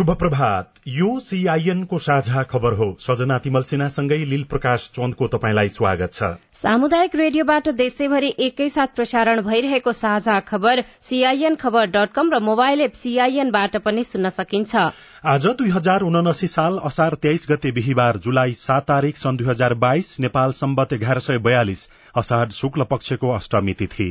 शुभ प्रभात यो सीआईएन को साझा खबर हो। सजना तिमल सिन्हासँगै लील प्रकाश चन्दको तपाईँलाई स्वागत छ। सामुदायिक रेडियोबाट देशैभरि एकैसाथ प्रसारण भइरहेको साझा खबर सीआईएन खबर डट कम र मोबाइल एप सीआईएनबाट पनि सुन्न सकिन्छ। आज दुई हजार उनासी साल असार तेइस गते बिहिबार जुलाई सात तारीक सन् दुई हजार बाइस नेपाल सम्बत एघार सय बयालिस असाढ शुक्ल पक्षको अष्टमी तिथि।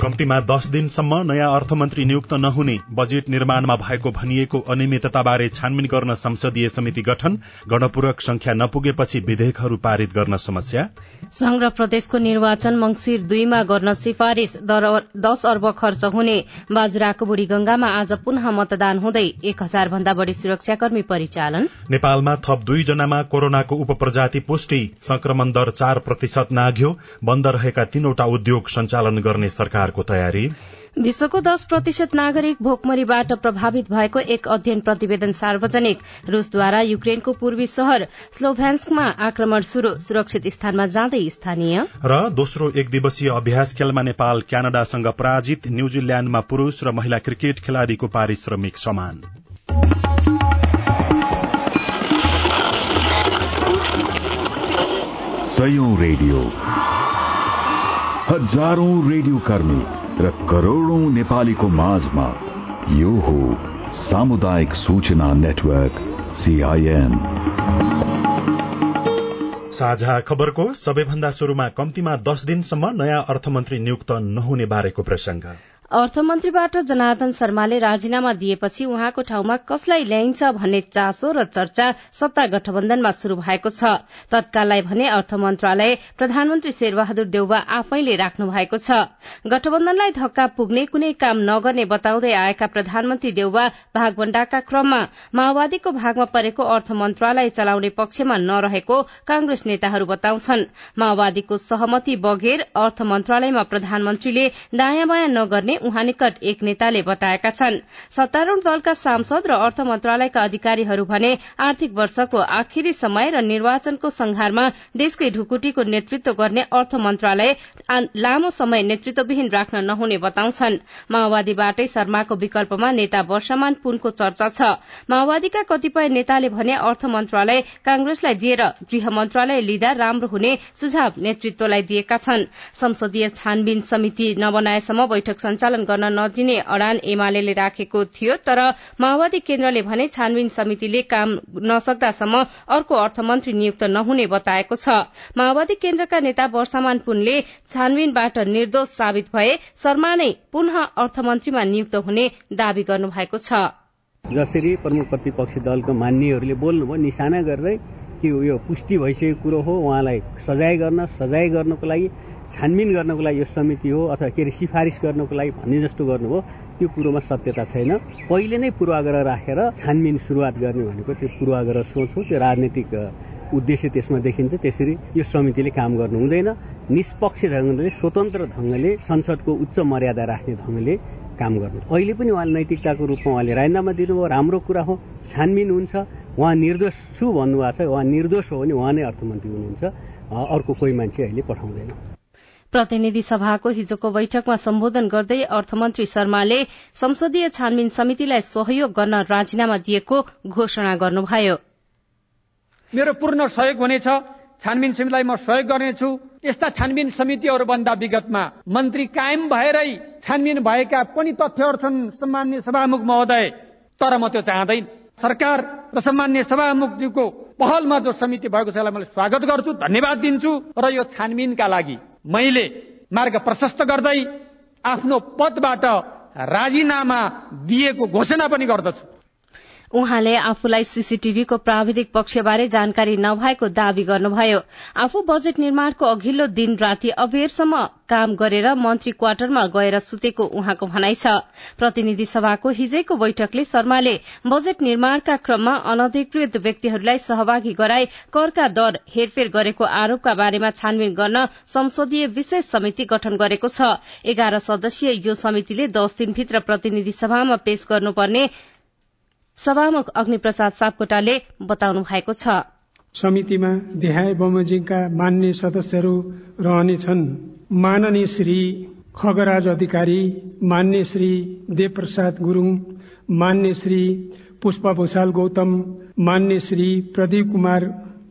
कम्तीमा दस दिनसम्म नयाँ अर्थमन्त्री नियुक्त नहुने बजेट निर्माणमा भएको भनिएको अनियमितताबारे छानबिन गर्न संसदीय समिति गठन गणपूरक संख्या नपुगेपछि विधेयकहरू पारित गर्न समस्या। संघ प्रदेशको निर्वाचन मंगिर दुईमा गर्न सिफारिश दश अर्ब खर्च हुने बाजुराको बुढी गंगामा आज पुनः मतदान हुँदै एक हजार भन्दा बढ़ी सुरक्षाकर्मी परिचालन। नेपालमा थप दुईजनामा कोरोनाको उपप्रजाति पुष्टि संक्रमण दर चार प्रतिशत नाघ्यो बन्द रहेका तीनवटा उद्योग सञ्चालन गर्ने सरकारको तयारी? विश्वको दश प्रतिशत नागरिक भोकमरीबाट प्रभावित भएको एक अध्ययन प्रतिवेदन सार्वजनिक। रूसद्वारा युक्रेनको पूर्वी शहर स्लोभ्यान्स्कमा आक्रमण शुरू सुरक्षित स्थानमा जाँदै स्थानीय। र दोस्रो एक दिवसीय अभ्यास खेलमा नेपाल क्यानाडासँग पराजित न्यूजील्याण्डमा पुरूष र महिला क्रिकेट खेलाड़ीको पारिश्रमिक समान। रेडियो। हजारौं रेडियो कर्मी र करोड़ौं नेपालीको माझमा यो हो सामुदायिक सूचना नेटवर्क सीआईएन साझा खबरको सबैभन्दा शुरूमा कम्तीमा दस दिनसम्म नयाँ अर्थमन्त्री नियुक्त नहुने बारेको प्रसंग अर्थमन्त्रीबाट जनार्दन शर्माले राजीनामा दिएपछि उहाँको ठाउँमा कसलाई ल्याइन्छ भन्ने चासो र चर्चा सत्ता गठबन्धनमा शुरू भएको छ। तत्काललाई भने अर्थ मन्त्रालय प्रधानमन्त्री शेरबहादुर देउवा आफैले राख्नु भएको छ। गठबन्धनलाई धक्का पुग्ने कुनै काम नगर्ने बताउँदै आएका प्रधानमन्त्री देउवा भागवण्डाका क्रममा माओवादीको भागमा परेको अर्थ मन्त्रालय चलाउने पक्षमा नरहेको कांग्रेस नेताहरू बताउँछन्। माओवादीको सहमति बगेर अर्थ मन्त्रालयमा प्रधानमन्त्रीले दायाँ बायाँ नगर्ने गर्ने उहाँ निकट एक नेताले बताएका छन्। सत्तारूढ़ दलका सांसद र अर्थ मन्त्रालयका अधिकारीहरू भने आर्थिक वर्षको आखिरी समय र निर्वाचनको संहारमा देशकै ढुकुटीको नेतृत्व गर्ने अर्थ मन्त्रालय लामो समय नेतृत्वविहीन राख्न नहुने बताउँछन्। माओवादीबाटै शर्माको विकल्पमा नेता वर्षमान पुनको चर्चा छ। माओवादीका कतिपय नेताले भने अर्थ मन्त्रालय कांग्रेसलाई दिएर गृह मन्त्रालय लिँदा राम्रो हुने सुझाव नेतृत्वलाई दिएका छन्। संसदीय छानबिन समिति नबनाएसम्म बैठक सञ्चालन गर्न नदिने अड़ान एमाले राखेको थियो तर माओवादी केन्द्रले भने छानबिन समितिले काम नसक्दासम्म अर्को अर्थमन्त्री नियुक्त नहुने बताएको छ। माओवादी केन्द्रका नेता वर्षमान पुनले छानबिनबाट निर्दोष साबित भए शर्मा नै पुनः अर्थमन्त्रीमा नियुक्त हुने दावी गर्नुभएको छ। जसरी प्रमुख प्रतिपक्षी दलको मान्यहरूले बोल्नुभयो निशाना गर्दै कि यो पुष्टि भइसकेको कुरो हो उहाँलाई सजाय गर्न सजाय गर्नको लागि छानबिन गर्नको लागि यो समिति हो अथवा के अरे सिफारिस गर्नको लागि भन्ने जस्तो गर्नुभयो त्यो कुरोमा सत्यता छैन। पहिले नै पूर्वाग्रह राखेर छानबिन सुरुवात गर्ने भनेको त्यो पूर्वाग्रह सोच हो त्यो राजनीतिक उद्देश्य त्यसमा देखिन्छ। त्यसरी यो समितिले काम गर्नु हुँदैन। निष्पक्ष ढङ्गले स्वतन्त्र ढङ्गले संसदको उच्च मर्यादा राख्ने ढङ्गले काम गर्नु। अहिले पनि उहाँले नैतिकताको रूपमा उहाँले राजीनामा दिनुभयो राम्रो कुरा हो छानबिन हुन्छ। उहाँ निर्दोष छु भन्नुभएको छ उहाँ निर्दोष हो भने उहाँ नै अर्थमन्त्री हुनुहुन्छ। अर्को कोही मान्छे अहिले पठाउँदैन। प्रतिनिधि सभाको हिजोको बैठकमा सम्बोधन गर्दै अर्थमन्त्री शर्माले संसदीय छानबिन समितिलाई सहयोग गर्न राजीनामा दिएको घोषणा गर्नुभयो। मेरो पूर्ण सहयोग हुनेछ। छानबिन समितिलाई म सहयोग गर्नेछु। यस्ता छानबिन समितिहरू भन्दा विगतमा मन्त्री कायम भएरै छानबिन भएका पनि तथ्यहरू छन् सम्मान्य सभामुख महोदय। तर म त्यो चाहँदैन। सरकार र सम्मान्य सभामुखजीको पहलमा जो समिति भएको छ यसलाई मैले स्वागत गर्छु धन्यवाद दिन्छु र यो छानबिनका लागि मैले मार्ग प्रशस्त गर्दै आफ्नो पदबाट राजीनामा दिएको घोषणा पनि गर्दछु। उहाँले आफूलाई सीसीटीभीको प्राविधिक पक्षबारे जानकारी नभएको दावी गर्नुभयो। आफू बजेट निर्माणको अघिल्लो दिन राति अबेरसम्म काम गरेर मन्त्री क्वार्टरमा गएर सुतेको उहाँको भनाइ छ। प्रतिनिधि सभाको हिजैको बैठकले शर्माले बजेट निर्माणका क्रममा अनधिकृत व्यक्तिहरूलाई सहभागी गराई करका दर हेरफेर गरेको आरोपका बारेमा छानबिन गर्न संसदीय विशेष समिति गठन गरेको छ। एघार सदस्यीय यो समितिले दश दिनभित्र प्रतिनिधि सभामा पेश गर्नुपर्ने सभामुख अग्निप्रसाद सापकोटाले बताउनु भएको छ। समितिमा देहाय बमोजिमका मान्य सदस्यहरू रहनेछन् माननीय श्री खगराज अधिकारी मान्य श्री देवप्रसाद गुरूङ मान्य श्री पुष्प भूषाल गौतम मान्य श्री प्रदीप कुमार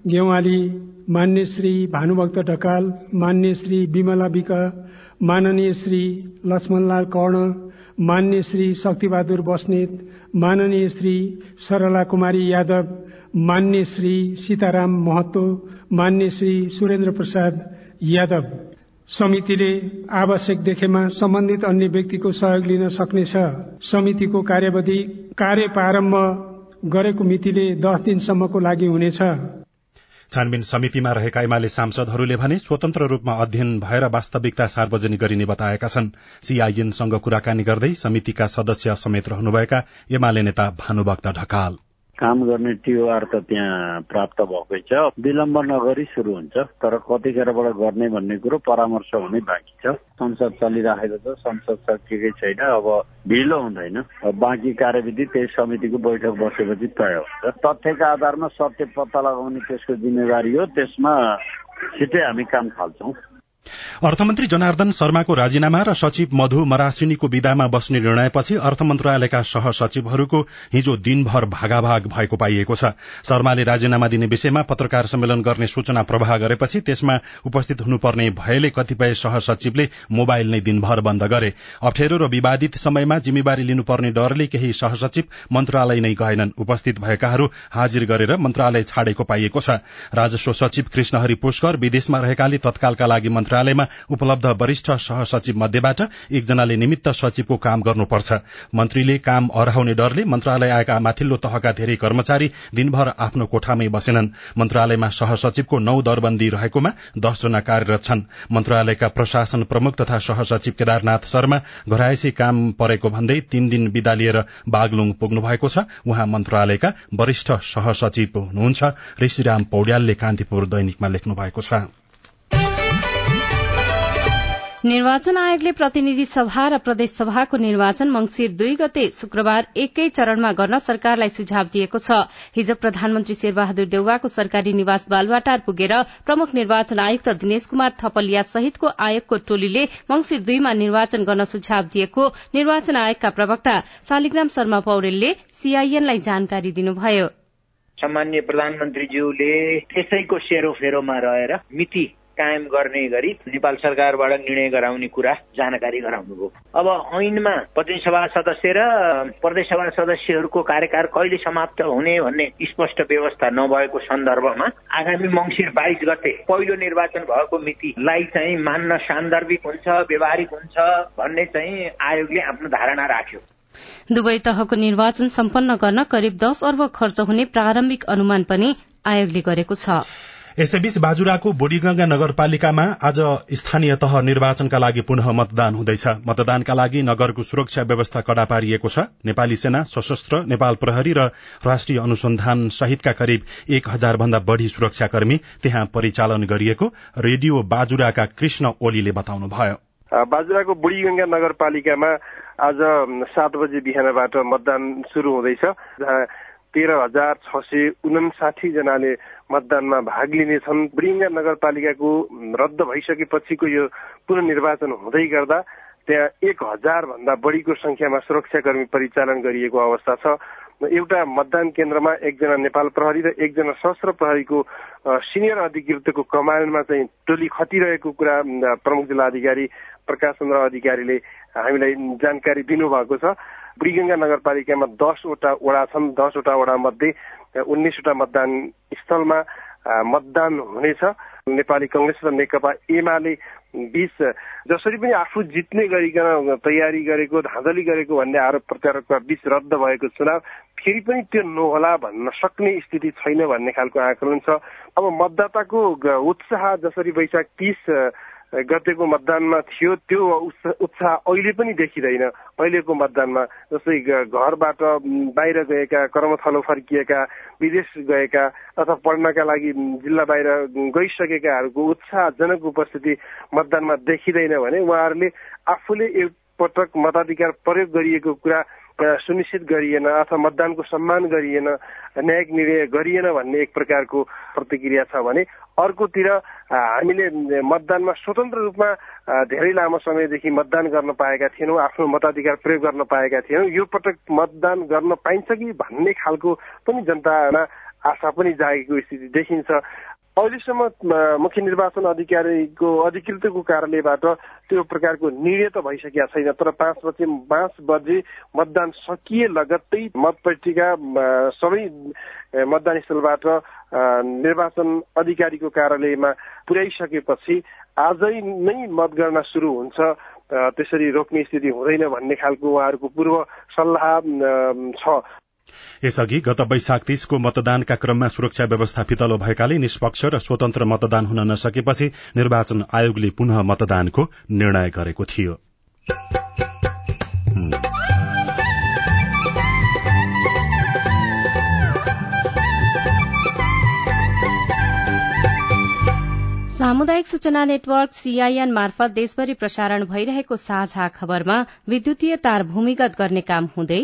गेवाली मान्य श्री भानुभक्त ढकाल मान्य श्री विमला विक माननीय श्री लक्ष्मणलाल कर्ण मान्य श्री शक्तिबहादुर बस्नेत माननीय श्री सरला कुमारी यादव मान्य श्री सीताराम महतो मान्य श्री सुरेन्द्र प्रसाद यादव। समितिले आवश्यक देखेमा सम्बन्धित अन्य व्यक्तिको सहयोग लिन सक्नेछ। समितिको कार्यवधि कार्य प्रारम्भ गरेको मितिले दस दिनसम्मको लागि हुनेछ। छानबिन समितिमा रहेका एमाले सांसदहरूले भने स्वतन्त्र रूपमा अध्ययन भएर वास्तविकता सार्वजनिक गरिने बताएका छन्। सीआईएनसँग कुराकानी गर्दै समितिका सदस्य समेत रहनुभएका एमाले नेता भानुभक्त ढकाल। काम गर्ने टिओआर त त्यहाँ प्राप्त भएकै छ। विलम्ब नगरी सुरु हुन्छ। तर कतिखेरबाट गर्ने भन्ने कुरो परामर्श हुनै बाँकी छ। संसद चलिराखेको छ। संसद सकिएकै छैन। अब ढिलो हुँदैन। बाँकी कार्यविधि त्यही समितिको बैठक बसेपछि तय हुन्छ। तथ्यका आधारमा सत्य पत्ता लगाउने त्यसको जिम्मेवारी हो। त्यसमा छिट्टै हामी काम थाल्छौँ। अर्थमन्त्री जनार्दन शर्माको राजीनामा र सचिव मधु मरासिनीको विदामा बस्ने निर्णयपछि अर्थ मन्त्रालयका सहसचिवहरूको हिजो दिनभर भागाभाग भएको पाइएको छ। शर्माले राजीनामा दिने विषयमा पत्रकार सम्मेलन गर्ने सूचना प्रवाह गरेपछि त्यसमा उपस्थित हुनुपर्ने भएले कतिपय सहसचिवले मोबाइल नै दिनभर बन्द गरे। अप्ठ्यारो र विवादित समयमा जिम्मेवारी लिनुपर्ने डरले केही सहसचिव मन्त्रालय नै गएनन्। उपस्थित भएकाहरू हाजिर गरेर मन्त्रालय छाडेको पाइएको छ। राजस्व सचिव कृष्णहरि पुष्कर विदेशमा रहेकाले तत्कालका लागि मन्त्रालयमा उपलब्ध वरिष्ठ सहसचिव मध्येबाट एकजनाले निमित्त सचिवको काम गर्नुपर्छ। मन्त्रीले काम अराउने डरले मन्त्रालय आएका माथिल्लो तहका धेरै कर्मचारी दिनभर आफ्नो कोठामै बसेनन्। मन्त्रालयमा सहसचिवको नौ दरबन्दी रहेकोमा दसजना कार्यरत छन्। मन्त्रालयका प्रशासन प्रमुख तथा सहसचिव केदारनाथ शर्मा घरायसी काम परेको भन्दै तीन दिन विदा लिएर बागलुङ पुग्नु भएको छ। उहाँ मन्त्रालयका वरिष्ठ सहसचिव हुनुहुन्छ। ऋषिराम पौड्यालले कान्तिपुर दैनिकमा लेख्नु भएको छ। निर्वाचन आयोगले प्रतिनिधि सभा र प्रदेश सभाको निर्वाचन मंगिर दुई गते शुक्रबार एकै चरणमा गर्न सरकारलाई सुझाव दिएको छ। हिजो प्रधानमन्त्री शेरबहादुर देउवाको सरकारी निवास बालवाटार पुगेर प्रमुख निर्वाचन आयुक्त दिनेश कुमार थपलिया सहितको आयोगको टोलीले मंगिर दुईमा निर्वाचन गर्न सुझाव दिएको निर्वाचन आयोगका प्रवक्ता शालिग्राम शर्मा पौडेलले सीआईएनलाई जानकारी दिनुभयो। सामान्य प्रधानमन्त्रीज्यूले त्यसैको सेरोफेरोमा रहेर मिति कायम गर्ने गरी नेपाल सरकारबाट निर्णय गराउने कुरा जानकारी गराउनुभयो। अब ऐनमा सभा सदस्य र प्रदेश सभा सदस्यहरूको कार्यकाल कहिले समाप्त हुने भन्ने स्पष्ट व्यवस्था नभएको सन्दर्भमा आगामी मङ्सिर बाइस गते पहिलो निर्वाचन भएको मितिलाई चाहिँ मान्न सान्दर्भिक हुन्छ व्यवहारिक हुन्छ भन्ने चाहिँ आयोगले आफ्नो धारणा राख्यो। दुवै तहको निर्वाचन सम्पन्न गर्न करिब दस अर्ब खर्च हुने प्रारम्भिक अनुमान पनि आयोगले गरेको छ। यसैबीच बाजुराको बोडीगंगा नगरपालिकामा आज स्थानीय तह निर्वाचनका लागि पुनः मतदान हुँदैछ। मतदानका लागि नगरको सुरक्षा व्यवस्था कड़ा पारिएको छ। नेपाली सेना सशस्त्र नेपाल प्रहरी र राष्ट्रिय अनुसन्धान सहितका करिब एक हजार भन्दा बढ़ी सुरक्षाकर्मी त्यहाँ परिचालन गरिएको रेडियो बाजुराका कृष्ण ओलीले बताउनुभयो। बाजुराको बुढीगंगा नगरपालिकामा आज सात बजे बिहानबाट मतदान शुरू हुँदैछ। तेह्र हजार छ सय उनासाठी जनाले मतदानमा भाग लिनेछन् बुढिङ्गा नगरपालिकाको रद्द भइसकेपछिको यो पुननिर्वाचन हुँदै गर्दा त्यहाँ एक हजार भन्दा बढीको संख्यामा सुरक्षाकर्मी परिचालन गरिएको अवस्था छ। एउटा मतदान केन्द्रमा एकजना नेपाल प्रहरी र एकजना सशस्त्र प्रहरीको सिनियर अधिकृतको कमानमा चाहिँ टोली खटिरहेको कुरा प्रमुख जिल्ला अधिकारी प्रकाश चन्द्र अधिकारीले हामीलाई जानकारी दिनुभएको छ। बुढीगंगा नगरपालिकामा दसवटा वडा छन्। दसवटा वडा मध्ये उन्नाइसवटा मतदान स्थलमा मतदान हुनेछ। नेपाली कंग्रेस र नेकपा एमाले बीच जसरी पनि आफू जित्ने गरिकन तयारी गरेको धाँधली गरेको भन्ने आरोप प्रत्यारोपका बीच रद्द भएको चुनाव फेरि पनि त्यो नहोला भन्न सक्ने स्थिति छैन भन्ने खालको आकलन छ। अब मतदाताको उत्साह जसरी वैशाख तिस गतेको मतदानमा थियो त्यो उत्साह अहिले पनि देखिँदैन। अहिलेको मतदानमा जस्तै घरबाट बाहिर गएका कर्मथलो फर्किएका विदेश गएका अथवा पढ्नका लागि जिल्ला बाहिर गइसकेकाहरूको उत्साहजनक उपस्थिति मतदानमा देखिँदैन भने उहाँहरूले आफूले एकपटक मताधिकार प्रयोग गरिएको कुरा सुनिश्चित गरिएन अथवा मतदानको सम्मान गरिएन न्यायिक निर्णय गरिएन भन्ने एक प्रकारको प्रतिक्रिया छ भने अर्कोतिर हामीले मतदानमा स्वतन्त्र रूपमा धेरै लामो समयदेखि मतदान गर्न पाएका थिएनौँ आफ्नो मताधिकार प्रयोग गर्न पाएका थिएनौँ। यो पटक मतदान गर्न पाइन्छ कि भन्ने खालको पनि जनतामा आशा पनि जागेको स्थिति देखिन्छ। अहिलेसम्म मुख्य निर्वाचन अधिकारीको अधिकृतको कार्यालयबाट त्यो प्रकारको निर्णय त भइसकेका छैन तर पाँच बजे पाँच बजे मतदान सकिए लगत्तै मतपट्टिका सबै मतदान स्थलबाट निर्वाचन अधिकारीको कार्यालयमा पुर्याइसकेपछि आजै नै मतगणना सुरु हुन्छ त्यसरी रोक्ने स्थिति हुँदैन भन्ने खालको उहाँहरूको पूर्व सल्लाह छ। यसअघि गत वैशाख तीसको मतदानका क्रममा सुरक्षा व्यवस्था फितलो भएकाले निष्पक्ष र स्वतन्त्र मतदान हुन नसकेपछि निर्वाचन आयोगले पुनः मतदानको निर्णय गरेको थियो। सामुदायिक सूचना नेटवर्क सीआईएन मार्फत देशभरि प्रसारण भइरहेको साझा खबरमा विद्युतीय तार भूमिगत गर्ने काम हुँदै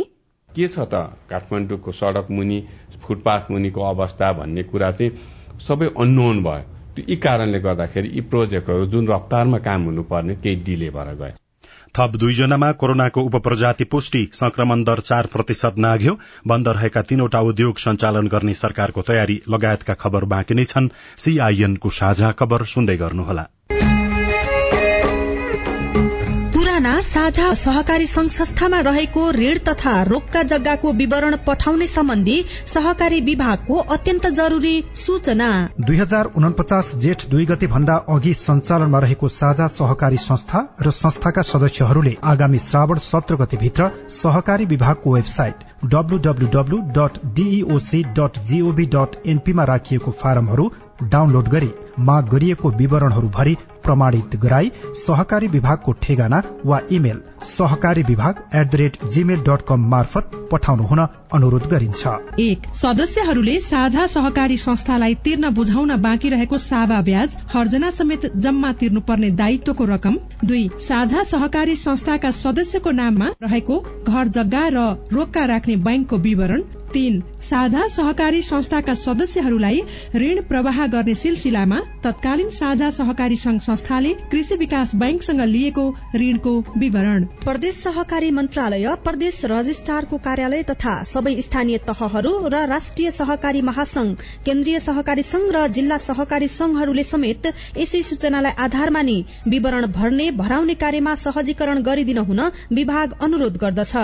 के छ त? काठमाडौँको सड़क मुनि फुटपाथ मुनिको अवस्था भन्ने कुरा चाहिँ सबै अननोन भयो। यी कारणले गर्दाखेरि यी प्रोजेक्टहरू जुन रफ्तारमा काम हुनुपर्ने केही डिले भएर गए। थप दुईजनामा कोरोनाको उपप्रजाति पुष्टि संक्रमण दर चार प्रतिशत नाग्यो। बन्द रहेका तीनवटा उद्योग सञ्चालन गर्ने सरकारको तयारी लगायतका खबर बाँकी नै छन्। सीआईएनको साझा खबर सुन्दै गर्नुहोला। साझा सहकारी संघ संस्थामा रहेको ऋण तथा रोक्का जग्गाको विवरण पठाउने सम्बन्धी सहकारी विभागको अत्यन्त जरूरी सूचना। दुई हजार उनपचास जेठ दुई गते भन्दा अघि सञ्चालनमा रहेको साझा सहकारी संस्था र संस्थाका सदस्यहरूले आगामी श्रावण सत्र गते भित्र सहकारी विभागको website डब्लूडब्लूडब्लू dot deoc dot gov dot एनपीमा राखिएको फारमहरू डाउनलोड गरी। माग गरिएको विवरणहरू भरि प्रमाणित गराई सहकारी विभागको ठेगाना वा इमेल सहकारी विभाग at the rate gmail dot com मार्फत पठाउनु हुन अनुरोध गरिन्छ। एक सदस्यहरूले साझा सहकारी संस्थालाई तिर्न बुझाउन बाँकी रहेको सावा ब्याज हर्जना समेत जम्मा तिर्नुपर्ने दायित्वको रकम। दुई साझा सहकारी संस्थाका सदस्यको नाममा रहेको घर जग्गा र रोक्का राख्ने बैंकको विवरण। तीन साझा सहकारी संस्थाका सदस्यहरूलाई ऋण प्रवाह गर्ने सिलसिलामा तत्कालीन साझा सहकारी संघ संस्थाले कृषि विकास बैंकसँग लिएको ऋणको विवरण। प्रदेश सहकारी मन्त्रालय प्रदेश रजिस्ट्रारको कार्यालय तथा सबै स्थानीय तहहरू र राष्ट्रिय सहकारी महासंघ केन्द्रीय सहकारी संघ र जिल्ला सहकारी संघहरूले समेत यसै सूचनालाई आधार मानि विवरण भर्ने भराउने कार्यमा सहजीकरण गरिदिन हुन विभाग अनुरोध गर्दछ।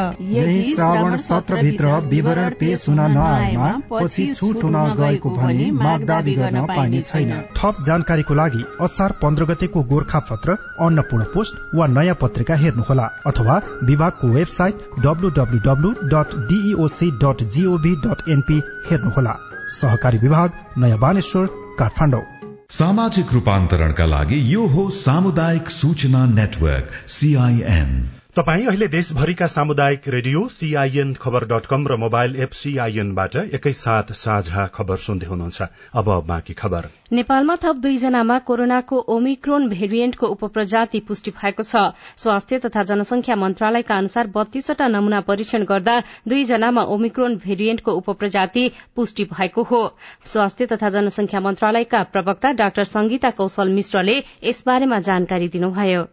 नआएमा पछि छुट हुन गएको भनी माग दावी गर्न पाइने छैन। थप जानकारीको लागि असार पन्ध्र गतेको गोर्खा पत्र अन्नपूर्ण पोस्ट वा नयाँ पत्रिका हेर्नुहोला अथवा विभागको website डब्लूडब्लूडब्लू dot deoc dot gov dot np हेर्नुहोला। सहकारी विभाग नयाँ बानेश्वर काठमाडौँ। सामाजिक रूपान्तरणका लागि यो हो सामुदायिक सूचना नेटवर्क सीआईएन तपाई अहिले देशभरिका सामुदायिक radio CIN khabar dot com र मोबाइल एप सीआईएनबाट एकैसाथ साझा खबर सुन्दै हुनुहुन्छ। अब बाँकी खबर। नेपालमा थप दुईजनामा कोरोनाको ओमिक्रोन भेरिएन्टको उपप्रजाति पुष्टि भएको छ। स्वास्थ्य तथा जनसंख्या मन्त्रालयका अनुसार बत्तीसवटा नमूना परीक्षण गर्दा दुईजनामा ओमिक्रोन भेरिएन्टको उपप्रजाति पुष्टि भएको हो। स्वास्थ्य तथा जनसंख्या मन्त्रालयका प्रवक्ता डाक्टर संगीता कौशल मिश्रले यसबारेमा जानकारी दिनुभयो।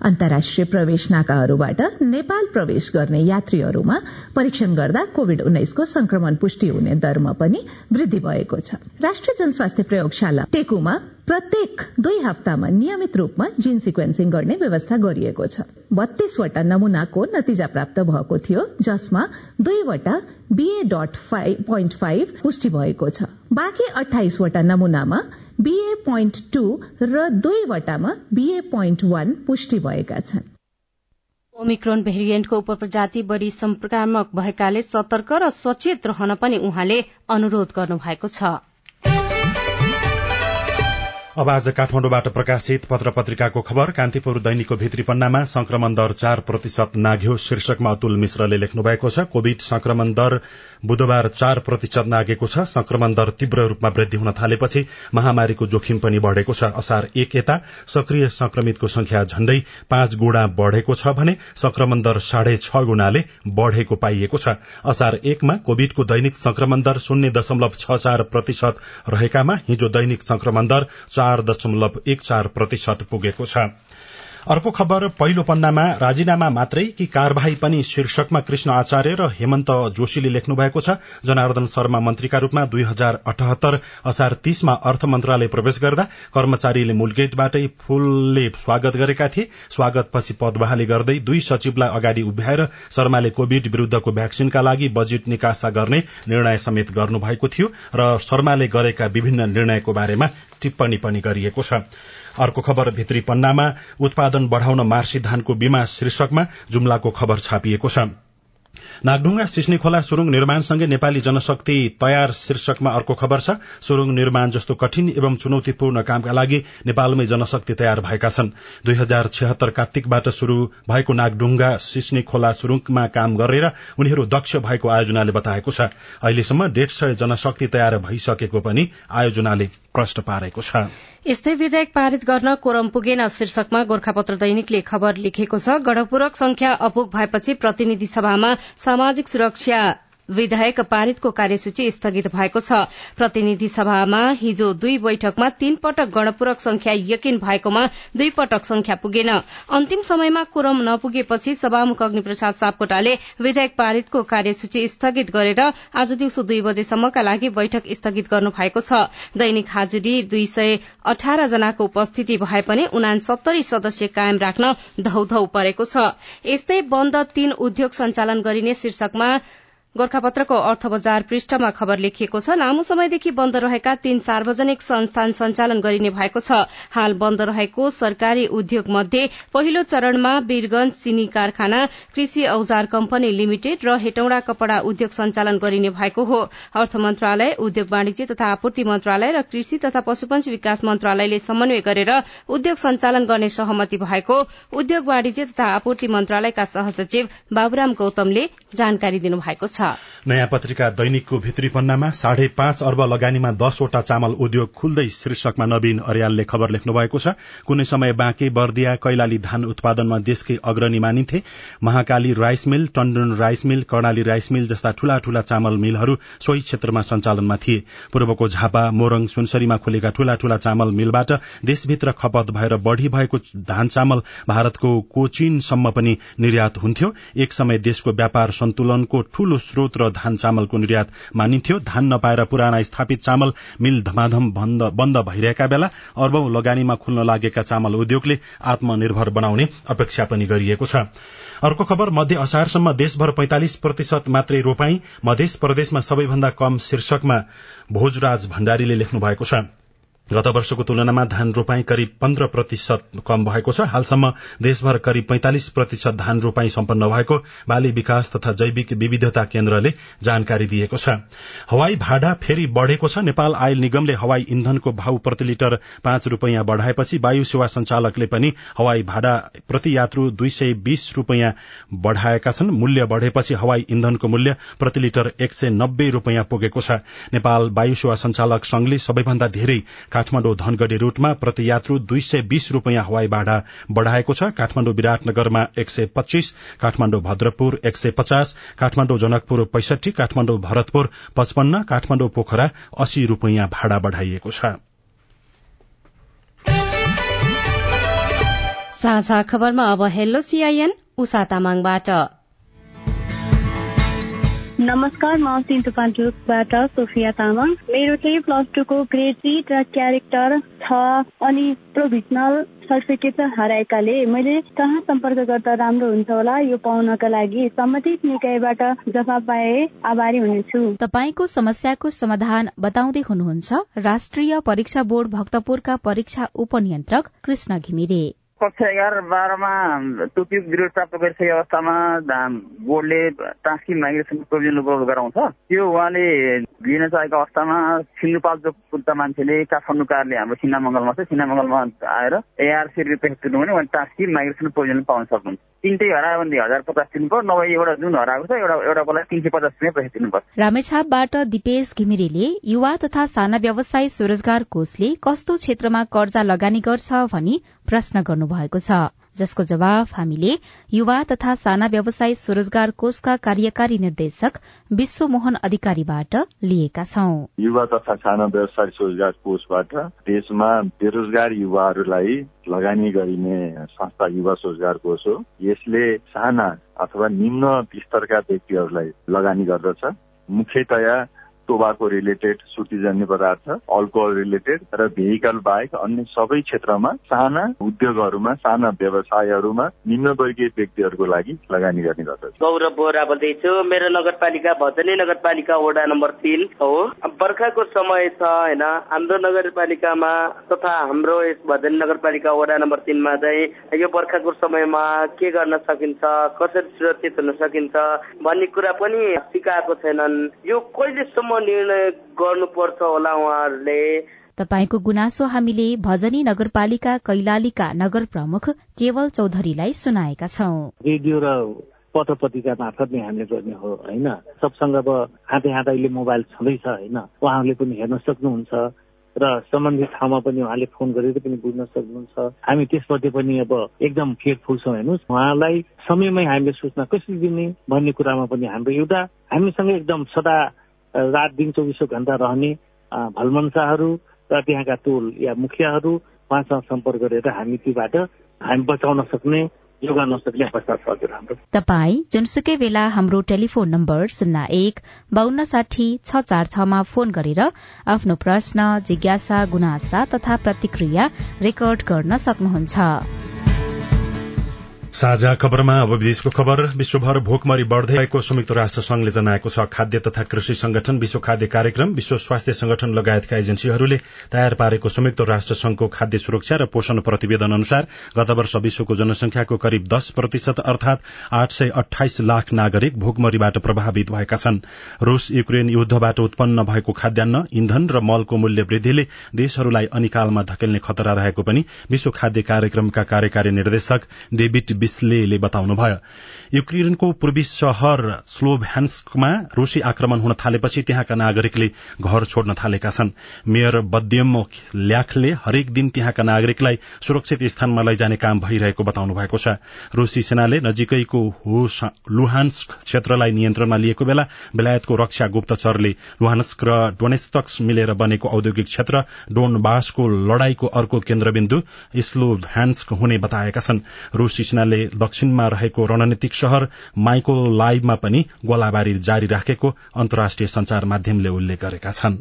अन्तर्राष्ट्रिय प्रवेश नाकाहरूबाट नेपाल प्रवेश गर्ने यात्रीहरूमा परीक्षण गर्दा कोविड उन्नाइसको संक्रमण पुष्टि हुने दरमा पनि वृद्धि भएको छ। राष्ट्रिय जनस्वास्थ्य प्रयोगशाला टेकुमा प्रत्येक दुई हप्तामा नियमित रूपमा जीन सिक्वेन्सिङ गर्ने व्यवस्था गरिएको छ। बत्तीसवटा नमूनाको नतिजा प्राप्त भएको थियो जसमा दुईवटा बीए डट पोइन्ट फाइभ पुष्टि भएको छ। बाँकी अठाइसवटा नमूनामा बीए पोइन्ट टू र दुईवटामा बीए पोइन्ट वान पुष्टि भएका छन्। ओमिक्रोन भेरिएन्टको उपप्रजाति बढ़ी संक्रामक भएकाले सतर्क र सचेत रहन पनि उहाँले अनुरोध गर्नुभएको छ। अब आज काठमाडौँबाट प्रकाशित पत्र पत्रिकाको खबर। कान्तिपुर दैनिकको भित्री पन्नामा संक्रमण दर चार प्रतिशत नाग्यो। शीर्षकमा अतुल मिश्रले लेख्नु भएको छ कोविड संक्रमण दर बुधबार चार प्रतिशत नागेको छ। संक्रमण दर तीव्र रूपमा वृद्धि हुन थालेपछि महामारीको जोखिम पनि बढ़ेको छ। असार एक यता सक्रिय संक्रमितको संख्या झण्डै पाँच गुणा बढ़ेको छ भने संक्रमण दर साढे छ गुणाले बढ़ेको पाइएको छ। असार एकमा कोविडको दैनिक संक्रमण दर शून्य दशमलव छ चार प्रतिशत रहेकामा हिजो दैनिक संक्रमण दर चार दशमलव एक चार प्रतिशत पुगेको छ। अर्को खबर पहिलो पन्नामा राजीनामा मात्रै कि कार्यवाही पनि शीर्षकमा कृष्ण आचार्य र हेमन्त जोशीले लेख्नु भएको छ। जनार्दन शर्मा मन्त्रीका रूपमा दुई हजार अठहत्तर असार तीसमा अर्थ मन्त्रालय प्रवेश गर्दा कर्मचारीले मूलगेटबाटै फूलले स्वागत गरेका थिए। स्वागतपछि पद बहाली गर्दै दुई सचिवलाई अगाडि उभ्याएर शर्माले कोविड विरूद्धको भ्याक्सिनका लागि बजेट निकासा गर्ने निर्णय समेत गर्नुभएको थियो र शर्माले गरेका विभिन्न निर्णयको बारेमा टिप्पणी पनि गरिएको छ। अर्को खबर भित्री पन्नामा उत्पादन बढ़ाउन मार्सी धानको बीमा शीर्षकमा जुम्लाको खबर छापिएको छ। नागढुङ्गा सिस्ने खोला सुरुङ निर्माणसँगै नेपाली जनशक्ति तयार शीर्षकमा अर्को खबर छ। सुरुङ निर्माण जस्तो कठिन एवं चुनौतीपूर्ण कामका लागि नेपालमै जनशक्ति तयार भएका छन्। दुई हजार छिहत्तर कार्तिकबाट शुरू भएको नागढुङ्गा सिस्ने खोला सुरुङमा काम गरेर उनीहरू दक्ष भएको आयोजनाले बताएको छ। अहिलेसम्म डेढ सय जनशक्ति तयार भइसकेको पनि आयोजनाले प्रश्न पारेको छ। यस्तै विधेयक पारित गर्न कोरम पुगेन शीर्षकमा गोर्खापत्र दैनिकले खबर लेखेको छ। गणपूरक संख्या अपुग भएपछि प्रतिनिधि सभामा सामाजिक सुरक्षा विधेयक पारितको कार्यसूची स्थगित भएको छ। प्रतिनिधि सभामा हिजो दुई बैठकमा तीन पटक गणपूरक संख्या यकिन भएकोमा दुई पटक संख्या पुगेन। अन्तिम समयमा कोरम नपुगेपछि सभामुख अग्निप्रसाद सापकोटाले विधेयक पारितको कार्यसूची स्थगित गरेर आज दिउँसो दुई बजेसम्मका लागि बैठक स्थगित गर्नु भएको छ। दैनिक हाजुरी दुई सय अठार जनाको उपस्थिति भए पनि उनासत्तरी सदस्य कायम राख्न धौधौ परेको छ। यस्तै बन्द तीन उद्योग सञ्चालन गरिने शीर्षकमा गोर्खापत्रको अर्थ बजार पृष्ठमा खबर लेखिएको छ लामो समयदेखि बन्द रहेका तीन सार्वजनिक संस्थान सञ्चालन गरिने भएको छ। हाल बन्द रहेको सरकारी उद्योग मध्ये पहिलो चरणमा वीरगंज चिनी कारखाना कृषि औजार कम्पनी लिमिटेड र हेटौँडा कपड़ा उद्योग सञ्चालन गरिने भएको हो। अर्थ मन्त्रालय उद्योग वाणिज्य तथा आपूर्ति मन्त्रालय र कृषि तथा पशुपन्छी विकास मन्त्रालयले समन्वय गरेर उद्योग सञ्चालन गर्ने सहमति भएको उद्योग वाणिज्य तथा आपूर्ति मन्त्रालयका सहसचिव बाबुराम गौतमले जानकारी दिनुभएको छ। नयाँ पत्रिका दैनिकको भित्री पन्नामा साढे पाँच अर्ब लगानीमा दसवटा चामल उद्योग खुल्दै शीर्षकमा नवीन अर्यालले खबर लेख्नु भएको छ। कुनै समय बाँके बर्दिया कैलाली धान उत्पादनमा देशकै अग्रणी मानिन्थे। Mahakali rice mill Tandon rice mill Karnali rice mill जस्ता ठूला ठूला चामल मिलहरू सोही क्षेत्रमा सञ्चालनमा थिए। पूर्वको झापा मोरङ सुनसरीमा खुलेका ठूला ठूला चामल मिलबाट देशभित्र खपत भएर बढ़ी भएको धान चामल भारतको कोचिनसम्म पनि निर्यात हुन्थ्यो। एक समय देशको व्यापार सन्तुलनको ठूलो स्रोत र धान चामलको निर्यात मानिन्थ्यो। धान नपाएर पुराना स्थापित चामल मिल धमाधम बन्द भइरहेका बेला अर्बौं लगानीमा खुल्न लागेका चामल उद्योगले आत्मनिर्भर बनाउने अपेक्षा पनि गरिएको छ। अर्को खबर मध्य असारसम्म देशभर पैंतालिस प्रतिशत मात्रै रोपाई। मध्य प्रदेशमा सबैभन्दा कम शीर्षकमा भोजराज भण्डारीले लेख्नु भएको छ। गत वर्षको तुलनामा धान रोपाई करिब पन्ध्र प्रतिशत कम भएको छ। हालसम्म देशभर करिब पैंतालिस प्रतिशत धान रोपाई सम्पन्न भएको बाली विकास तथा जैविक विविधता केन्द्रले जानकारी दिएको छ। हवाई भाडा फेरि बढ़ेको छ। नेपाल आयल निगमले हवाई इन्धनको भाव प्रति लिटर पाँच रूपियाँ बढ़ाएपछि वायु सेवा संचालकले पनि हवाई भाडा प्रति यात्रु दुई सय बीस रूपियाँ बढ़ाएका छन्। मूल्य बढ़ेपछि हवाई इन्धनको मूल्य प्रति लिटर एक सय नब्बे रूपियाँ पुगेको छ। नेपाल वायु सेवा संचालक संघले सबैभन्दा धेरै काठमाडौँ धनगढ़ी रूटमा प्रति यात्रु दुई सय बीस रूपियाँ हवाई भाडा बढ़ाएको छ। काठमाडौँ विराटनगरमा एक सय पच्चीस काठमाडौँ भद्रपुर एक सय पचास काठमाडौँ जनकपुर पैसठी काठमाडौँ भरतपुर पचपन्न काठमाडौँ पोखरा अस्सी रूपियाँ भाडा बढ़ाइएको छ। साझा खबरमा अब हेलो सीआईएन उषा तामाङबाट। नमस्कार म सिन्धुपाल्चोकबाट सोफिया तामाङ। मेरो चाहिँ प्लस टूको ग्रेड सिट र क्यारेक्टर छ अनि प्रोभिजनल सर्टिफिकेट हराएकाले मैले कहाँ सम्पर्क गर्दा राम्रो हुन्छ होला यो पाउनका लागि सम्बन्धित निकायबाट जवाब पाए आभारी हुनेछु। तपाईँको समस्याको समाधान बताउँदै हुनुहुन्छ राष्ट्रिय परीक्षा बोर्ड भक्तपुरका परीक्षा उपनियन्त्रक कृष्ण घिमिरे। कक्षा एघार बाह्रमा टोपी विरोध प्राप्त गरिसकेको अवस्थामा बोर्डले ट्रान्सक्रिप माइग्रेसन प्रोभिजन उपलब्ध गराउँछ। त्यो उहाँले लिन चाहेको अवस्थामा सिन्धुपाल्चोकका मान्छेले काठमाडौँ कारले हाम्रो सिन्नामङ्गलमा छ सिन्नामङ्गलमा आएर एआरसी रुपियाँ पैसा तिर्नु भने उहाँ ट्रान्सक्रिप माइग्रेसन प्रोभिजन पाउन सक्नुहुन्छ। तिनटै हरायो भने हजार पचास तिर्नु पर्छ नभए एउटा जुन हराएको छ एउटा एउटा बेला तिन सय पचास रुपियाँ पैसा तिर्नुपर्छ रामेछापबाट दिपेश घिमिरेले युवा तथा साना व्यवसाय स्वरोजगार कोषले कस्तो क्षेत्रमा कर्जा लगानी गर्छ भनी प्रश्न गर्नुभएको छ। जसको जवाफ हामीले युवा तथा साना व्यवसाय स्वरोजगार कोषका कार्यकारी निर्देशक विश्व मोहन अधिकारीबाट लिएका छौं। युवा तथा साना व्यवसाय स्वरोजगार कोषबाट देशमा बेरोजगार युवाहरूलाई लगानी गरिने संस्था युवा स्वरोजगार कोष हो। यसले साना अथवा निम्न स्तरका व्यक्तिहरूलाई लगानी गर्दछ। मुख्यतया टोबाको रिलेटेड सुतिजन्य पदार्थ अल्कोहल रिलेटेड र भेहिकल बाहेक अन्य सबै क्षेत्रमा साना उद्योगहरूमा साना व्यवसायहरूमा निम्नवर्गीय व्यक्तिहरूको लागि लगानी गर्ने गर्दछ। गौरव बोरा बोल्दैछु। मेरो नगरपालिका भजनी नगरपालिका वडा नम्बर तिन हो। बर्खाको समय छ होइन? हाम्रो नगरपालिकामा तथा हाम्रो यस भजनी नगरपालिका वडा नम्बर तिनमा चाहिँ यो बर्खाको समयमा के गर्न सकिन्छ कसरी सुरक्षित हुन सकिन्छ भन्ने कुरा पनि सिकाएको छैनन्। यो कहिलेसम्म निर्णय गर्नुपर्छ होला उहाँहरूले। तपाईँको गुनासो हामीले भजनी नगरपालिका कैलालीका नगर प्रमुख केवल चौधरीलाई सुनाएका छौं। रेडियो र पत्र पत्रिका मार्फत नै हामीले गर्ने हो होइन? सबसँग अब हातै हात अहिले मोबाइल छँदैछ होइन? उहाँहरूले पनि हेर्न सक्नुहुन्छ र सम्बन्धित ठाउँमा पनि उहाँले फोन गरेर पनि बुझ्न सक्नुहुन्छ। हामी त्यसप्रति पनि अब एकदम केयरफुल छौँ हेर्नुहोस्। उहाँलाई समयमै हामीले सूचना कसरी दिने भन्ने कुरामा पनि हाम्रो एउटा हामीसँग एकदम सदा रात दिन चौबिसौँ घन्टा रहने भलमन्साहरू र त्यहाँका टोल या मुखियाहरू उहाँसँग सम्पर्क गरेर हामी तीबाट हामी बचाउन सक्ने तपाई जुनसुकै बेला हाम्रो टेलिफोन नम्बर शून्य एक बान्न साठी छ चार छमा फोन गरेर आफ्नो प्रश्न जिज्ञासा गुनासा तथा प्रतिक्रिया रेकर्ड गर्न सक्नुहुन्छ। साझा खबरमा अब विदेशको खबर। विश्वभर भोकमरी बढ़दै गएको संयुक्त राष्ट्र संघले जनाएको छ खाद्य तथा कृषि संगठन विश्व खाद्य कार्यक्रम विश्व स्वास्थ्य संगठन लगायतका एजेन्सीहरूले तयार पारेको संयुक्त राष्ट्र संघको खाद्य सुरक्षा र पोषण प्रतिवेदन अनुसार गत वर्ष विश्वको जनसंख्याको करिब दश प्रतिशत अर्थात आठ सय अठाइस लाख नागरिक भोकमरीबाट प्रभावित भएका छन्। रूस युक्रेन युद्धबाट उत्पन्न भएको खाद्यान्न इन्धन र मलको मूल्य वृद्धिले देशहरूलाई अनिकालमा धकेल्ने खतरा रहेको पनि विश्व खाद्य कार्यक्रमका कार्यकारी निर्देशक डेभिड बिस्लेले बताउनुभयो युक्रेनको पूर्वी शहर स्लोभ्यान्स्कमा रूसी आक्रमण हुन थालेपछि त्यहाँका नागरिकले घर छोड्न थालेका छन्। मेयर बद्यम ल्याखले हरेक दिन त्यहाँका नागरिकलाई सुरक्षित स्थानमा लैजाने काम भइरहेको बताउनु भएको छ। रूसी सेनाले नजिकैको लुहान्स्क क्षेत्रलाई नियन्त्रणमा लिएको बेला बेलायतको रक्षा गुप्तचरले लुहान्स्क र डोनेस्टक्स मिलेर बनेको औद्योगिक क्षेत्र डोनबासको लड़ाईको अर्को केन्द्रबिन्दु स्लोभ्यान्स्क हुने बताएका छन्। रूसी सेनाले दक्षिणमा रहेको रणनीतिक शहर माइको लाइभमा पनि गोलाबारी जारी राखेको अन्तर्राष्ट्रिय संचार माध्यमले उल्लेख गरेका छन्।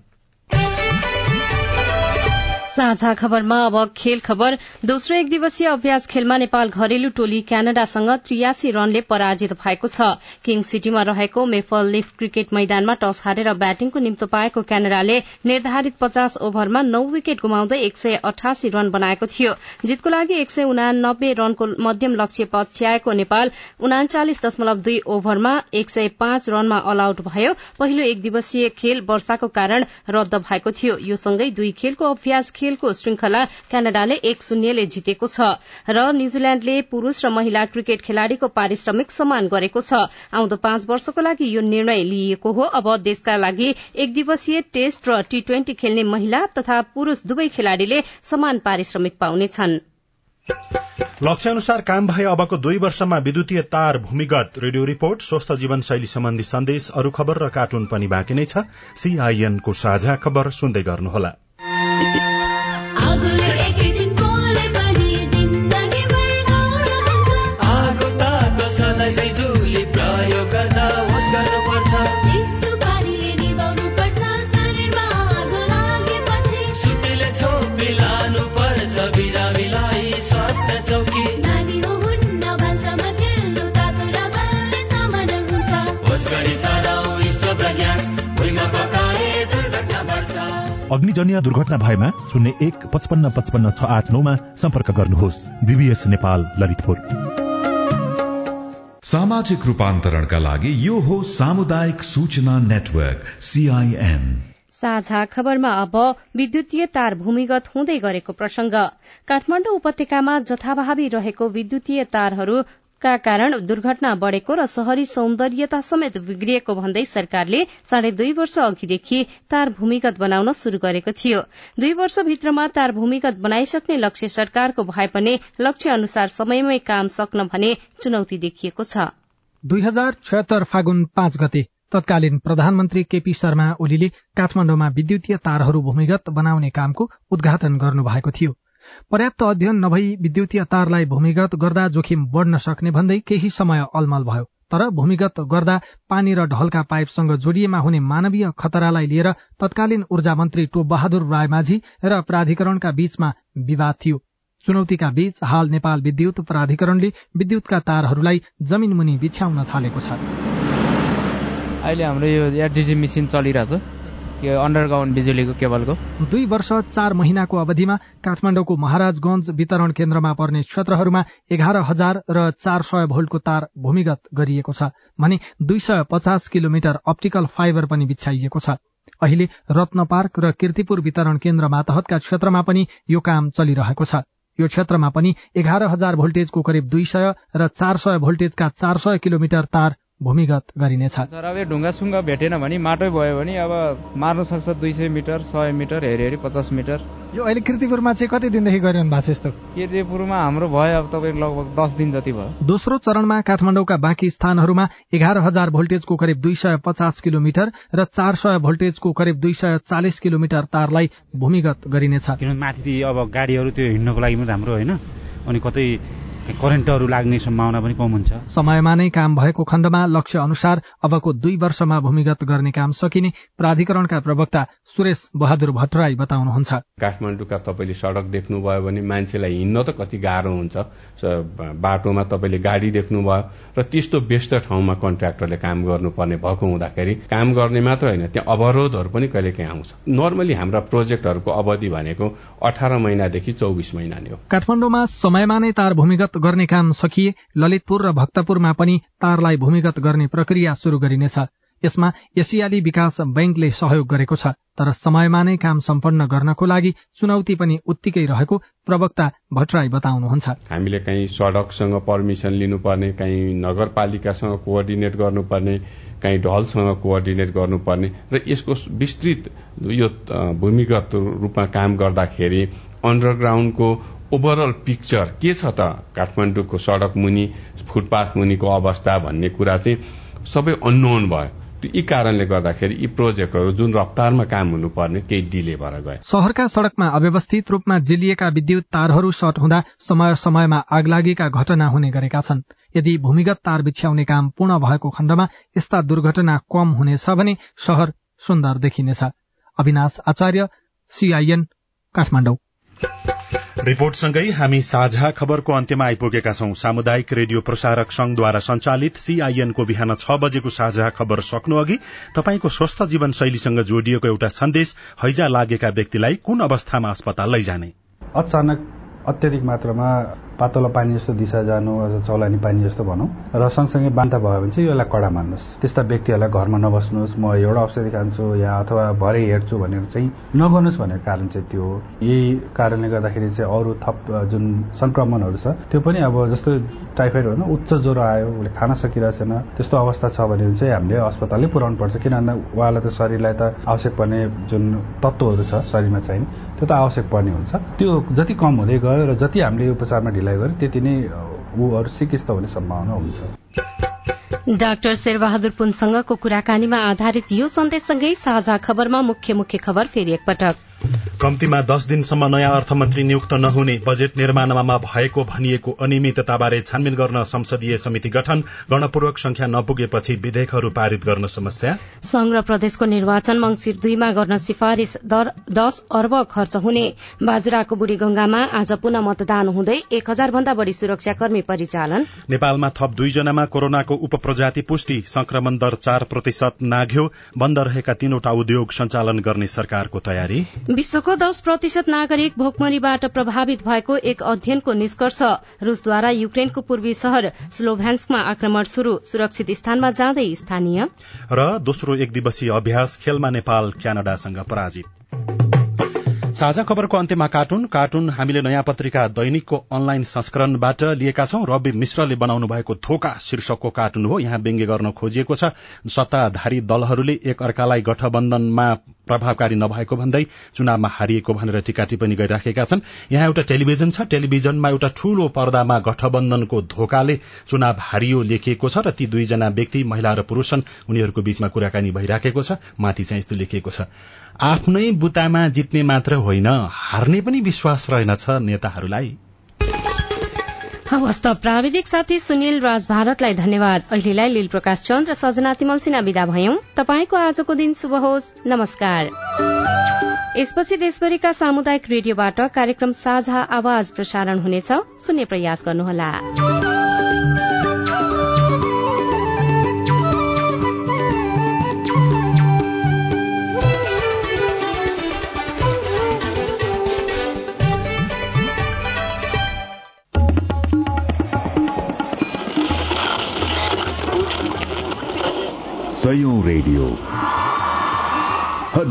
साझा खबरमा अब खेल खबर। दोस्रो एक दिवसीय अभ्यास खेलमा नेपाल घरेलु टोली क्यानाडासँग त्रियासी रनले पराजित भएको छ। किङ सिटीमा रहेको मेफल लिफ्ट क्रिकेट मैदानमा टस हारेर ब्याटिङको निम्तो पाएको क्यानाडाले निर्धारित पचास ओभरमा नौ विकेट गुमाउँदै एक सय अठासी रन बनाएको थियो। जितको लागि एक सय उनानब्बे रनको मध्यम लक्ष्य पछ्याएको नेपाल उनाचालिस दशमलव दुई ओभरमा एक सय पाँच रनमा अल आउट भयो। पहिलो एक दिवसीय खेल वर्षाको कारण रद्द भएको थियो। यो सँगै दुई खेलको अभ्यास खेलको श्रृंखला क्यानाडाले एक शून्यले जितेको छ र न्यूजील्याण्डले पुरूष र महिला क्रिकेट खेलाड़ीको पारिश्रमिक समान गरेको छ। आउँदो पाँच वर्षको लागि यो निर्णय लिइएको हो। अब देशका लागि एक दिवसीय टेस्ट र टी ट्वेन्टी खेल्ने महिला तथा पुरूष दुवै खेलाड़ीले समान पारिश्रमिक पाउनेछन्। लक्ष्य अनुसार काम भए अबको दुई वर्षमा विद्युतीय तार भूमिगत। रेडियो रिपोर्ट स्वस्थ जीवनशैली सम्बन्धी सन्देश अरू खबर र कार्टुन पनि बाँकी नै छ। सीआईएनको साझा खबर सुन्दै गर्नुहोला। अग्निजन्य दुर्घटना भएमा शून्य एक पचपन्न पचपन्न छ आठ नौमा सम्पर्क गर्नुहोस्। बीबीएस नेपाल ललितपुर। सामाजिक रूपान्तरणका लागि यो हो सामुदायिक सूचना नेटवर्क सीआईएन साझा खबरमा अब विद्युतीय तार भूमिगत हुँदै गरेको प्रसंग काठमाडौँ उपत्यकामा जथाभावी रहेको विद्युतीय तारहरू का कारण दुर्घटना बढ़ेको र शहरी सौन्दर्यता समेत बिग्रिएको भन्दै सरकारले साढे दुई वर्ष अघिदेखि तार भूमिगत बनाउन शुरू गरेको थियो। दुई वर्षभित्रमा तार भूमिगत बनाइसक्ने लक्ष्य सरकारको भए पनि लक्ष्य अनुसार समयमै काम सक्न भने चुनौती देखिएको छ। दुई हजार छयत्तर फागुन पाँच गते तत्कालीन प्रधानमन्त्री केपी शर्मा ओलीले काठमाडौँमा विद्युतीय तारहरू भूमिगत बनाउने कामको उद्घाटन गर्नुभएको थियो। पर्याप्त अध्ययन नभई विद्युतीय तारलाई भूमिगत गर्दा जोखिम बढ़न सक्ने भन्दै केही समय अलमल भयो। तर भूमिगत गर्दा पानी र ढलका पाइपसँग जोडिएमा हुने मानवीय खतरालाई लिएर तत्कालीन ऊर्जा मन्त्री टोप बहादुर रायमाझी र प्राधिकरणका बीचमा विवाद थियो। चुनौतीका बीच हाल नेपाल विद्युत प्राधिकरणले विद्युतका तारहरूलाई जमिन मुनि बिछ्याउन थालेको छ। अहिले हाम्रो यो एचडिजी मेसिन चलिरहेछ। यो अन्डरग्राउन्ड बिजुलीको केबलको। दुई वर्ष चार महिनाको अवधिमा काठमाडौँको महाराजगंज वितरण केन्द्रमा पर्ने क्षेत्रहरूमा एघार हजार र चार सय भोल्टको तार भूमिगत गरिएको छ भने दुई सय पचास किलोमिटर अप्टिकल फाइबर पनि बिछ्याइएको छ। अहिले रत्न पार्क र किर्तिपुर वितरण केन्द्र मातहतका क्षेत्रमा पनि यो काम चलिरहेको छ। यो क्षेत्रमा पनि एघार हजार भोल्टेजको करिब दुई सय र चार सय भोल्टेजका चार सय किलोमिटर तार भूमिगत गरिनेछ ढुङ्गा सुङ्गा भेटेन भने माटै भयो भने अब मार्न सक्छ दुई सय मिटर सय मिटर हेरी हेरी पचास मिटर। यो अहिले किर्तिपुरमा चाहिँ कति दिनदेखि गरिरहनु भएको छ यस्तो? किर्तिपुरमा हाम्रो भयो अब तपाईँको लगभग दस दिन जति भयो। दोस्रो चरणमा काठमाडौँका बाँकी स्थानहरूमा एघार हजार भोल्टेजको करिब दुई सय पचास किलोमिटर र चार सय भोल्टेजको करिब दुई सय चालिस किलोमिटर तारलाई भूमिगत गरिनेछ। माथि अब गाडीहरू त्यो हिँड्नको लागि पनि राम्रो होइन। अनि कतै करेन्टहरू लाग्ने सम्भावना पनि कम हुन्छ। समयमा नै काम भएको खण्डमा लक्ष्य अनुसार अबको दुई वर्षमा भूमिगत गर्ने काम सकिने प्राधिकरणका प्रवक्ता सुरेश बहादुर भट्टराई बताउनुहुन्छ। काठमाडौँका तपाईँले सड़क देख्नुभयो भने मान्छेलाई हिँड्न त कति गाह्रो हुन्छ। बाटोमा तपाईँले गाडी देख्नुभयो र त्यस्तो व्यस्त ठाउँमा कन्ट्राक्टरले काम गर्नुपर्ने भएको हुँदाखेरि काम गर्ने मात्र होइन त्यहाँ अवरोधहरू पनि कहिले काहीँ आउँछ। नर्मली हाम्रा प्रोजेक्टहरूको अवधि भनेको अठार महिनादेखि चौबिस महिना नै हो। काठमाडौँमा समयमा नै तार भूमिगत गर्ने काम सकिए ललितपुर र भक्तपुरमा पनि तारलाई भूमिगत गर्ने प्रक्रिया शुरू गरिनेछ। यसमा एसियाली विकास बैंकले सहयोग गरेको छ तर समयमा नै काम सम्पन्न गर्नको लागि चुनौती पनि उत्तिकै रहेको प्रवक्ता भट्टराई बताउनुहुन्छ। हामीले कहीँ सड़कसँग पर्मिसन लिनुपर्ने कहीँ नगरपालिकासँग कोअर्डिनेट गर्नुपर्ने कहीँ ढलसँग कोअर्डिनेट गर्नुपर्ने र यसको विस्तृत यो भूमिगत रूपमा काम गर्दाखेरि अन्डरग्राउन्डको ओभरअल पिक्चर के छ त? काठमाडौँको सड़क मुनि फुटपाथ मुनिको अवस्था भन्ने कुरा चाहिँ सबै अननोन भयो। यी कारणले गर्दाखेरि यी प्रोजेक्टहरू जुन रफ्तारमा काम हुनुपर्ने केही डिले भएर गए। शहरका सड़कमा अव्यवस्थित रूपमा जिलिएका विद्युत तारहरू सर्ट हुँदा समय समयमा आगलागीका घटना हुने गरेका छन्। यदि भूमिगत तार बिछ्याउने काम पूर्ण भएको खण्डमा यस्ता दुर्घटना कम हुनेछ भने शहर सुन्दर देखिनेछ। अविनाश आचार्य सीआईएन काठमाडौँ। रिपोर्टसँगै हामी साझा खबरको अन्त्यमा आइपुगेका छौं। सामुदायिक रेडियो प्रसारक संघद्वारा संचालित सीआईएनको बिहान छ बजेको साझा खबर सक्नु अघि तपाईँको स्वस्थ जीवन शैलीसँग जोडिएको एउटा सन्देश हैजा लागेका व्यक्तिलाई कुन अवस्थामा अस्पताल लैजाने? अचानक अत्यधिक मात्रामा पातलो पानी जस्तो दिशा जानु चौलानी पानी जस्तो भनौँ र सँगसँगै बान्ता भयो भने चाहिँ यसलाई कडा मान्नुहोस्। त्यस्ता व्यक्तिहरूलाई घरमा नबस्नुहोस् म एउटा औषधि खान्छु या अथवा भरे हेर्छु भनेर चाहिँ नगर्नुहोस् भनेको कारण चाहिँ त्यो हो। यही कारणले गर्दाखेरि चाहिँ अरू थप जुन संक्रमणहरू छ त्यो पनि अब जस्तो टाइफाइड होइन उच्च ज्वरो आयो उसले खान सकिरहेको छैन त्यस्तो अवस्था छ भने चाहिँ हामीले अस्पतालै पुऱ्याउनु पर्छ। किनभने उहाँलाई त शरीरलाई त आवश्यक पर्ने जुन तत्त्वहरू छ शरीरमा चाहिने त्यो त आवश्यक पर्ने हुन्छ। त्यो जति कम हुँदै गयो र जति हामीले उपचारमा गर्यो त्यति नै ऊ सिकिस्त हुने सम्भावना हुन्छ? डाक्टर शेरबहादुर पुनसँगको कुराकानीमा आधारित यो सन्देशसँगै साझा खबरमा मुख्य मुख्य खबर फेरि एकपटक। कम्तीमा दस दिनसम्म नयाँ अर्थमन्त्री नियुक्त नहुने बजेट निर्माणमा भएको भनिएको अनियमितताबारे छानबिन गर्न संसदीय समिति गठन गणपूर्वक संख्या नपुगेपछि विधेयकहरू पारित गर्न समस्या। संघ र प्रदेशको निर्वाचन मंगिर दुईमा गर्न सिफारिश दश अर्ब खर्च हुने। बाजुराको बुढी गंगामा आज पुनः मतदान हुँदै एक हजार भन्दा बढ़ी सुरक्षाकर्मी परिचालन। नेपालमा थप दुईजनामा कोरोनाको उप प्रजाति पुष्टि संक्रमण दर चार प्रतिशत नाघ्यो बन्द रहेका तीनवटा उद्योग सञ्चालन गर्ने सरकारको तयारी। विश्वको दश प्रतिशत नागरिक भोकमरीबाट प्रभावित भएको एक अध्ययनको निष्कर्ष। रूसद्वारा युक्रेनको पूर्वी शहर स्लोभ्यान्स्कमा आक्रमण शुरू सुरक्षित स्थानमा जाँदै स्थानीय। र दोस्रो एक दिवसीय अभ्यास खेलमा नेपाल क्यानाडासँग पराजित। साझा खबरको अन्त्यमा कार्टुन। कार्टुन हामीले नयाँ पत्रिका दैनिकको अनलाइन संस्करणबाट लिएका छौं। रवि मिश्रले बनाउनु भएको थोका शीर्षकको कार्टुन हो। यहाँ व्यङ्ग्य गर्न खोजिएको छ। सत्ताधारी दलहरूले एक अर्कालाई गठबन्धनमा प्रभावकारी नभएको भन्दै चुनावमा हारिएको भनेर टीका टिप्पणी गरिराखेका छन्। यहाँ एउटा टेलिभिजन छ। टेलिभिजनमा एउटा ठूलो पर्दामा गठबन्धनको धोकाले चुनाव हारियो लेखिएको छ र ती दुईजना व्यक्ति महिला र पुरूष छन्। उनीहरूको बीचमा कुराकानी भइराखेको छ। माथि चाहिँ यस्तो लेखिएको छ। आफ्नै बुतामा जित्ने मात्र होइन हार्ने पनि विश्वास रहेनछ नेताहरूलाई। हवस् त प्राविधिक साथी सुनिल राज भारतलाई धन्यवाद। अहिलेलाई लील प्रकाश चन्द र सजना तिमल सिन्हा विदा भयौं। तपाईँको आजको दिन शुभ होस्। नमस्कार। यसपछि देशभरिका सामुदायिक रेडियोबाट कार्यक्रम साझा आवाज प्रसारण हुनेछ। सुन्ने प्रयास गर्नुहोला।